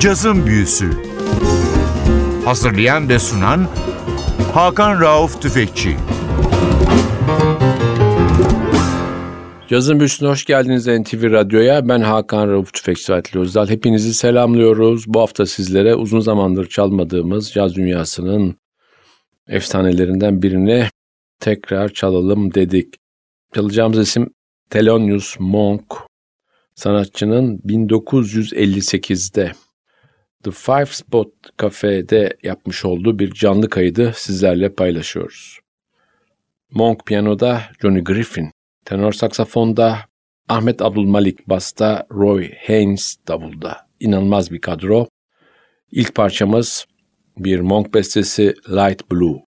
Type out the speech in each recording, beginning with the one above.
Cazın Büyüsü Hazırlayan ve sunan Hakan Rauf Tüfekçi Cazın Büyüsü'ne hoş geldiniz NTV Radyo'ya. Ben Hakan Rauf Tüfekçi Atli Özdal. Hepinizi selamlıyoruz. Bu hafta sizlere uzun zamandır çalmadığımız caz dünyasının efsanelerinden birini tekrar çalalım dedik. Çalacağımız isim Thelonious Monk. Sanatçının 1958'de The Five Spot Cafe'de yapmış olduğu bir canlı kaydı sizlerle paylaşıyoruz. Monk piyanoda Johnny Griffin, tenor saksafonda Ahmet Abdülmalik basta, Roy Haynes davulda. İnanılmaz bir kadro. İlk parçamız bir Monk bestesi Light Blue.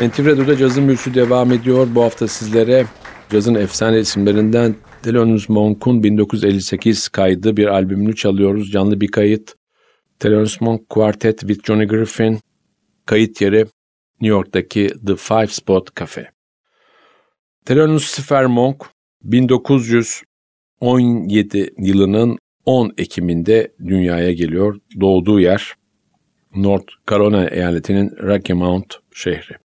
NTV Radyo'da cazın büyüsü devam ediyor. Bu hafta sizlere cazın efsane isimlerinden Thelonious Monk'un 1958 kaydı bir albümünü çalıyoruz. Canlı bir kayıt. Thelonious Monk Quartet with Johnny Griffin. Kayıt yeri New York'taki The Five Spot Cafe. Thelonious Sfer Monk 1917 yılının 10 Ekim'inde dünyaya geliyor. Doğduğu yer North Carolina eyaletinin Rocky Mount şehri.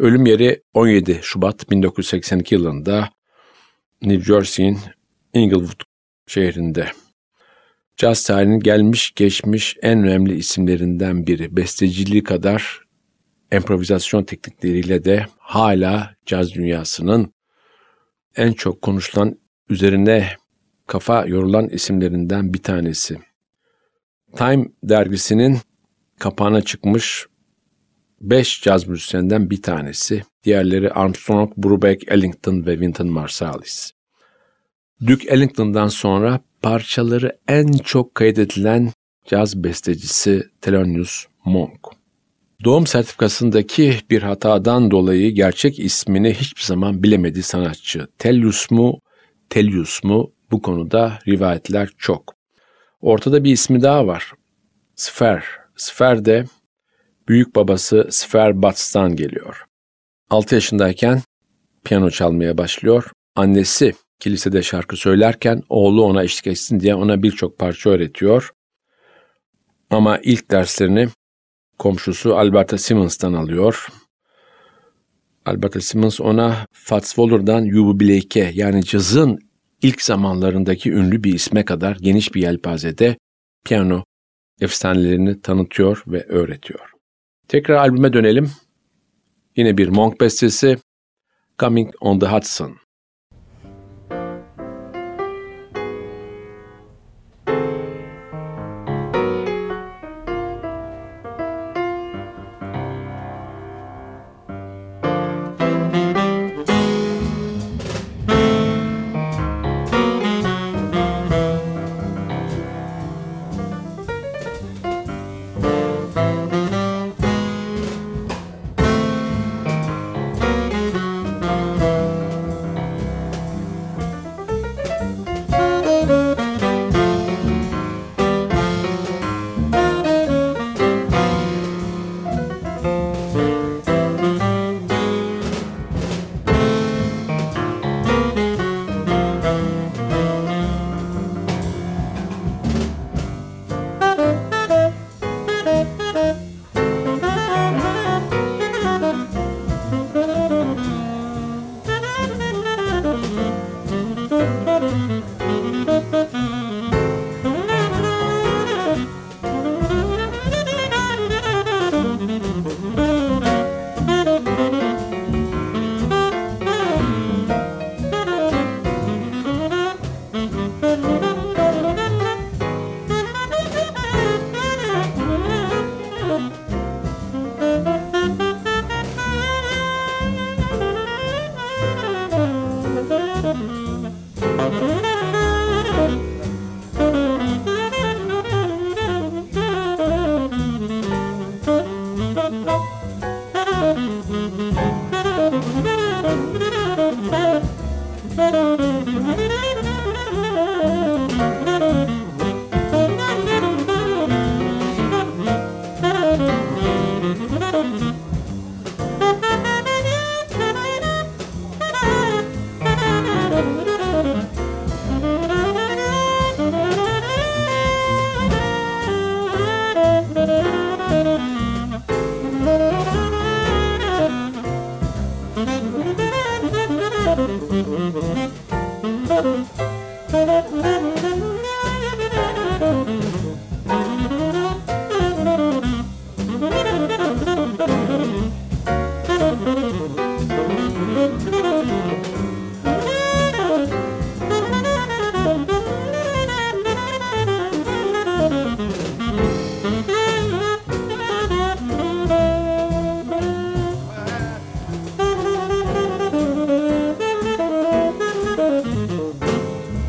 Ölüm yeri 17 Şubat 1982 yılında New Jersey'in Inglewood şehrinde. Caz tarihinin gelmiş geçmiş en önemli isimlerinden biri. Besteciliği kadar improvizasyon teknikleriyle de hala caz dünyasının en çok konuşulan üzerine kafa yorulan isimlerinden bir tanesi. Time dergisinin kapağına çıkmış beş caz müzisyenden bir tanesi. Diğerleri Armstrong, Brubeck, Ellington ve Wynton Marsalis. Duke Ellington'dan sonra parçaları en çok kaydedilen caz bestecisi Thelonious Monk. Doğum sertifikasındaki bir hatadan dolayı gerçek ismini hiçbir zaman bilemedi sanatçı. Tellius mu, Tellius mu bu konuda rivayetler çok. Ortada bir ismi daha var. Sfer. Sfer de büyük babası Sfer Bats'tan geliyor. 6 yaşındayken piyano çalmaya başlıyor. Annesi kilisede şarkı söylerken oğlu ona eşlik etsin diye ona birçok parça öğretiyor. Ama ilk derslerini komşusu Alberta Simmons'tan alıyor. Alberta Simmons ona Fats Waller'dan Yubu Blake'e yani cazın ilk zamanlarındaki ünlü bir isme kadar geniş bir yelpazede piyano efsanelerini tanıtıyor ve öğretiyor. Tekrar albüme dönelim. Yine bir Monk bestesi Coming on the Hudson.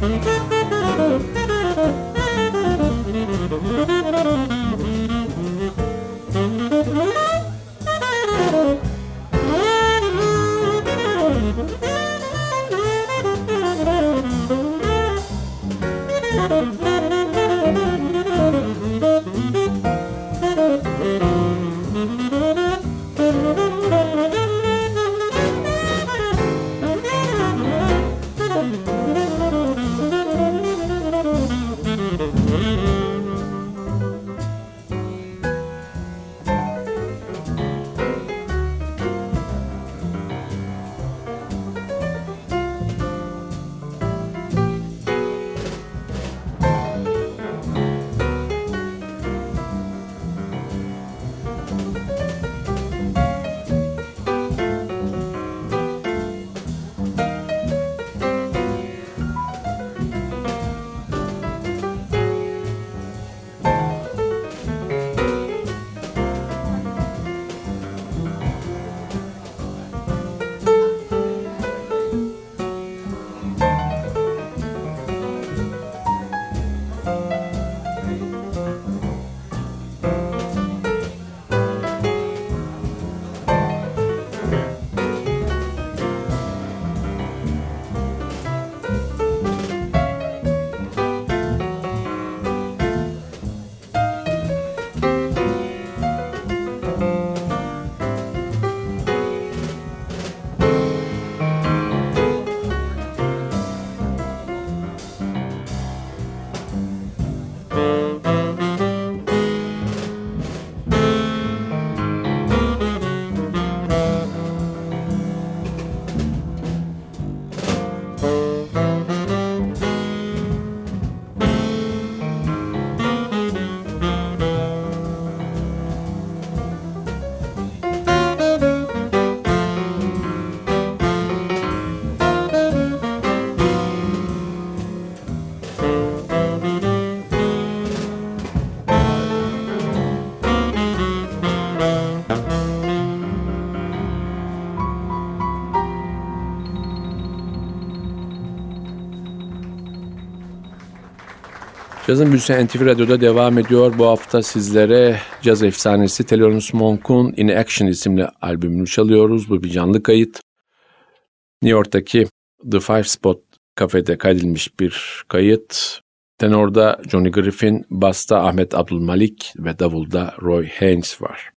Mm-hmm. Cazın Büyüsü NTV Radyo'da devam ediyor. Bu hafta sizlere caz efsanesi Thelonious Monk'un In Action isimli albümünü çalıyoruz. Bu bir canlı kayıt. New York'taki The Five Spot kafede kaydedilmiş bir kayıt. Tenorda Johnny Griffin, Basta Ahmet Abdülmalik ve Davulda Roy Haynes var.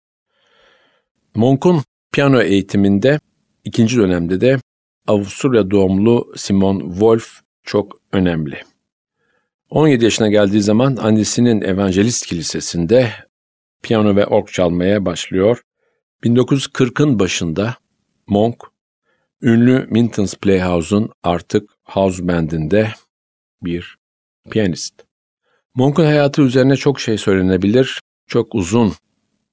Monk'un piyano eğitiminde ikinci dönemde de Avusturya doğumlu Simon Wolf çok önemli. 17 yaşına geldiği zaman annesinin evangelist kilisesinde piyano ve org çalmaya başlıyor. 1940'ın başında Monk, ünlü Minton's Playhouse'un artık house bandinde bir piyanist. Monk'un hayatı üzerine çok şey söylenebilir, çok uzun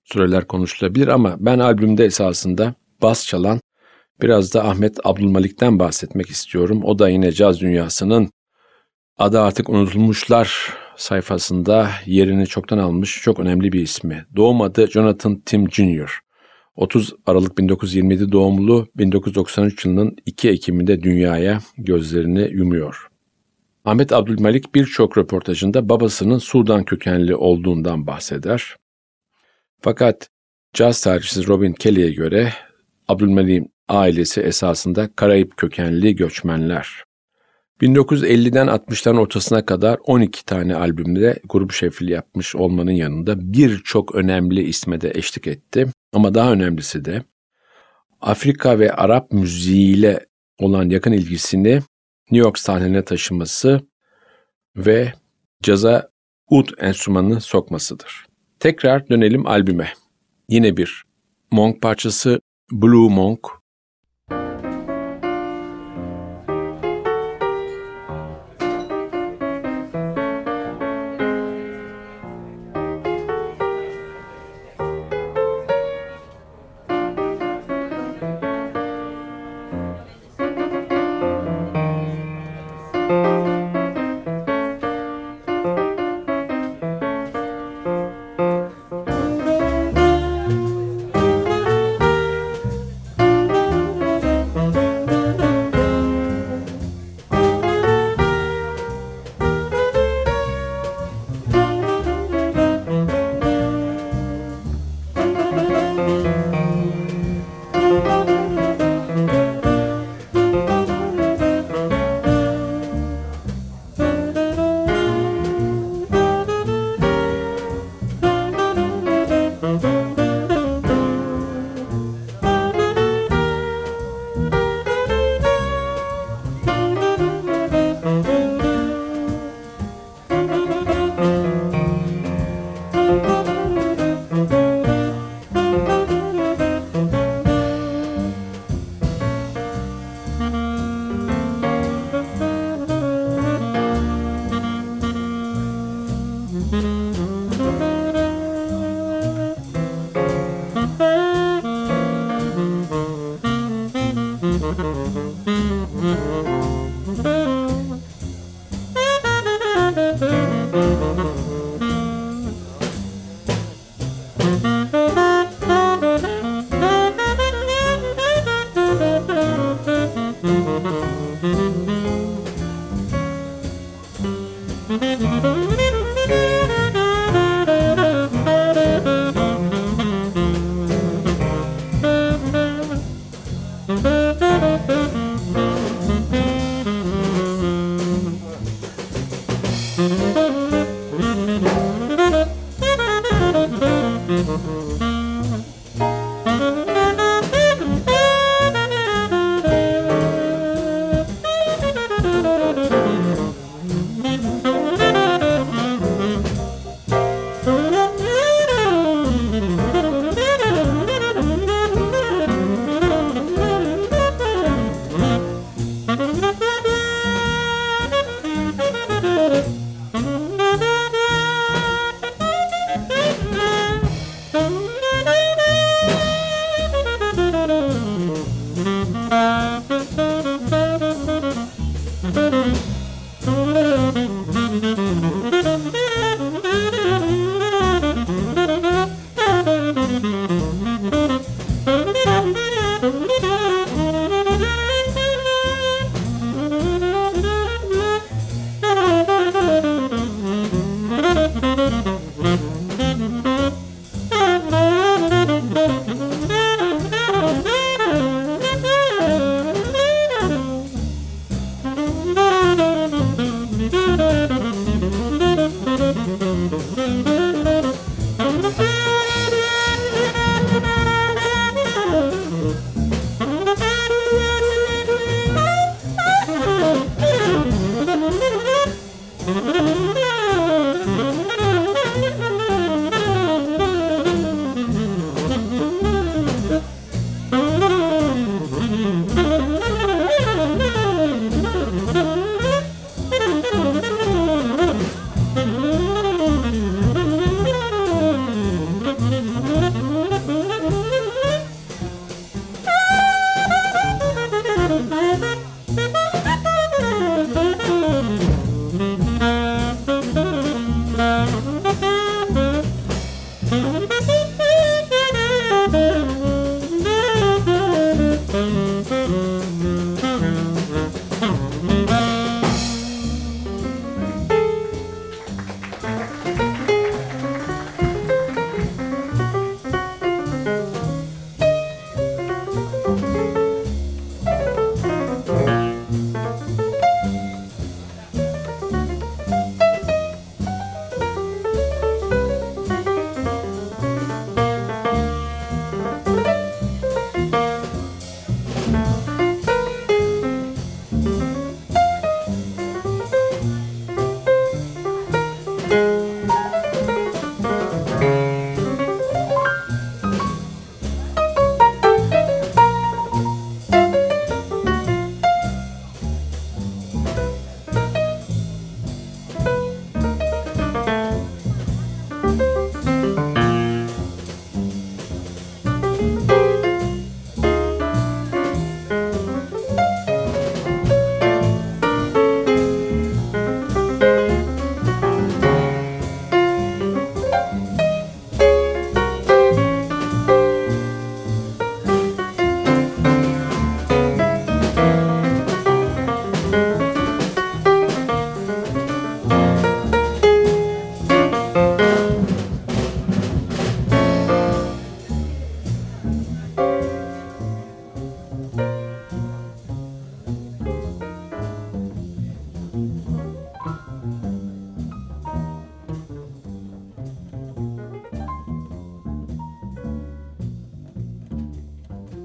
süreler konuşulabilir ama ben albümde esasında bas çalan biraz da Ahmet Abdülmalik'ten bahsetmek istiyorum. O da yine caz dünyasının adı artık unutulmuşlar sayfasında yerini çoktan almış çok önemli bir ismi. Doğum adı Jonathan Tim Jr. 30 Aralık 1927 doğumlu 1993 yılının 2 Ekim'inde dünyaya gözlerini yumuyor. Ahmet Abdülmalik birçok röportajında babasının Sudan kökenli olduğundan bahseder. Fakat caz tarihçisi Robin Kelly'e göre Abdülmalik'in ailesi esasında Karayip kökenli göçmenler. 1950'den 60'ların ortasına kadar 12 tane albümde grup şefliği yapmış olmanın yanında birçok önemli isme de eşlik etti. Ama daha önemlisi de Afrika ve Arap müziğiyle olan yakın ilgisini New York sahnelerine taşıması ve caza ud enstrümanını sokmasıdır. Tekrar dönelim albüme. Yine bir Monk parçası Blue Monk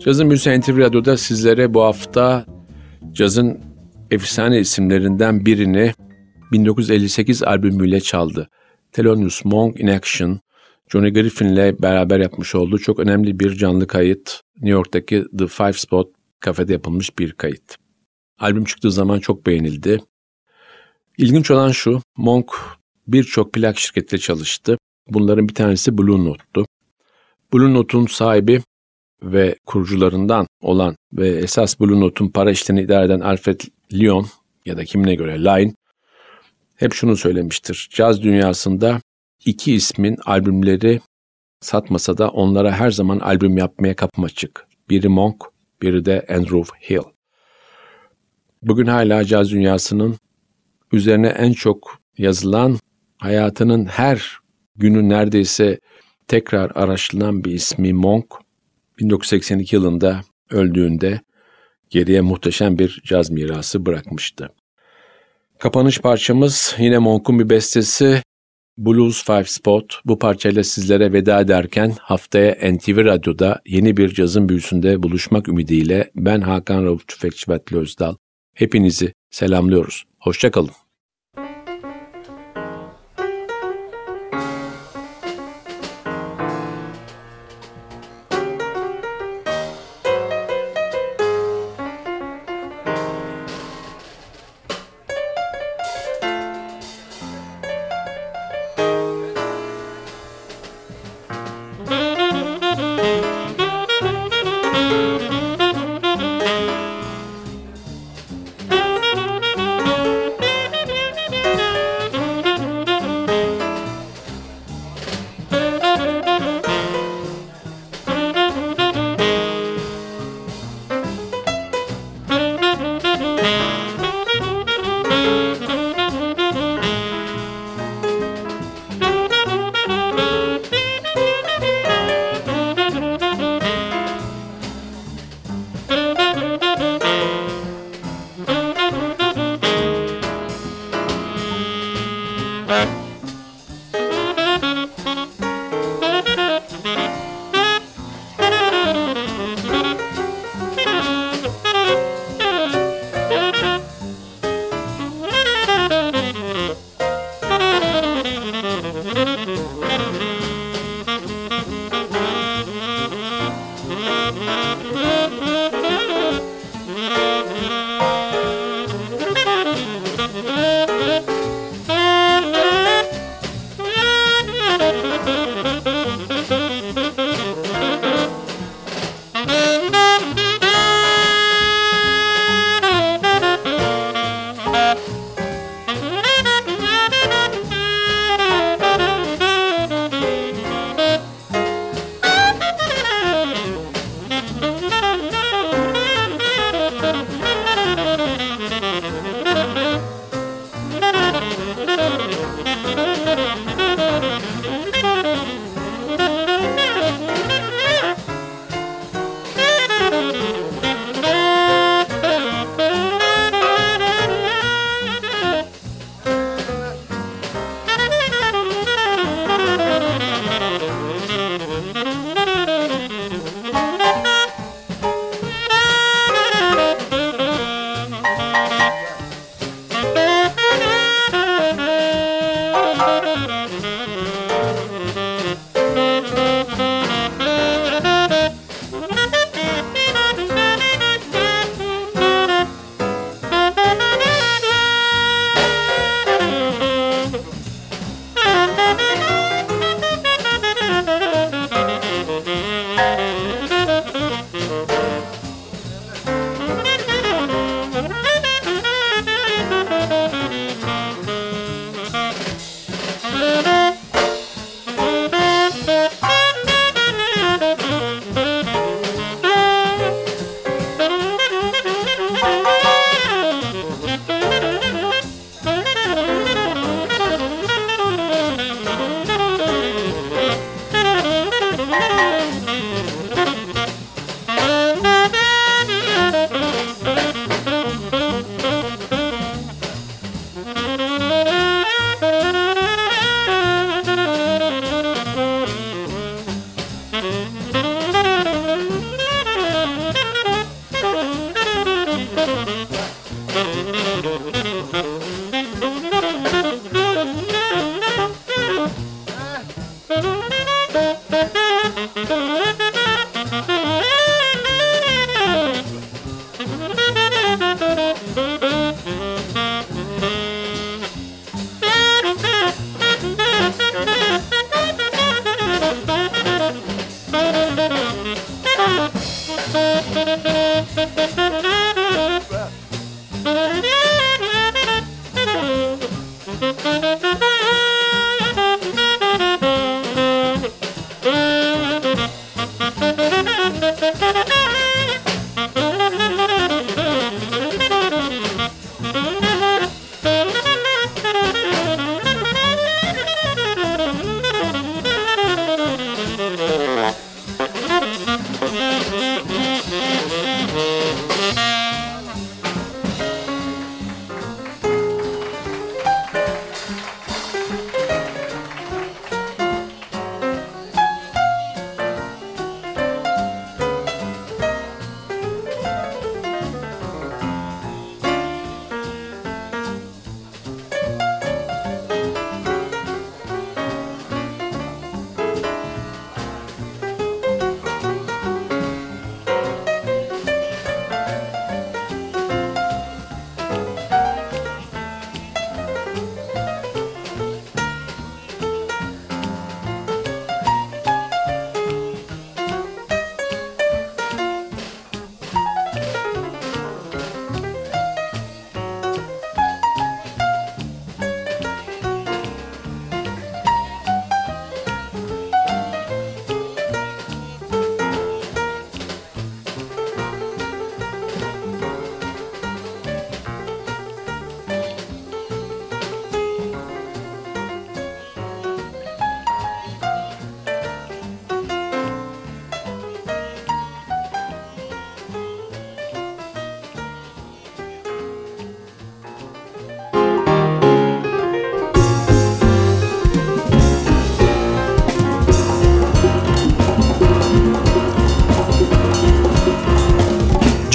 Cazın Büyüsü NTV Radyo'da sizlere bu hafta cazın efsane isimlerinden birini 1958 albümüyle çaldı. Thelonious Monk in Action, Johnny Griffin'le beraber yapmış olduğu çok önemli bir canlı kayıt. New York'taki The Five Spot kafede yapılmış bir kayıt. Albüm çıktığı zaman çok beğenildi. İlginç olan şu, Monk birçok plak şirketiyle çalıştı. Bunların bir tanesi Blue Note'tu. Blue Note'un sahibi ve kurucularından olan ve esas Blue Note'un para işlerini idare eden Alfred Lyon ya da kimine göre Line hep şunu söylemiştir. Caz dünyasında iki ismin albümleri satmasa da onlara her zaman albüm yapmaya kapım açık. Biri Monk, biri de Andrew Hill. Bugün hala caz dünyasının üzerine en çok yazılan, hayatının her günü neredeyse tekrar araştırılan bir ismi Monk. 1982 yılında öldüğünde geriye muhteşem bir caz mirası bırakmıştı. Kapanış parçamız yine Monk'un bir bestesi Blues Five Spot. Bu parçayla sizlere veda ederken haftaya NTV Radyo'da yeni bir cazın büyüsünde buluşmak ümidiyle ben Hakan Rauf Tüfekçi Betli Özdal. Hepinizi selamlıyoruz. Hoşçakalın.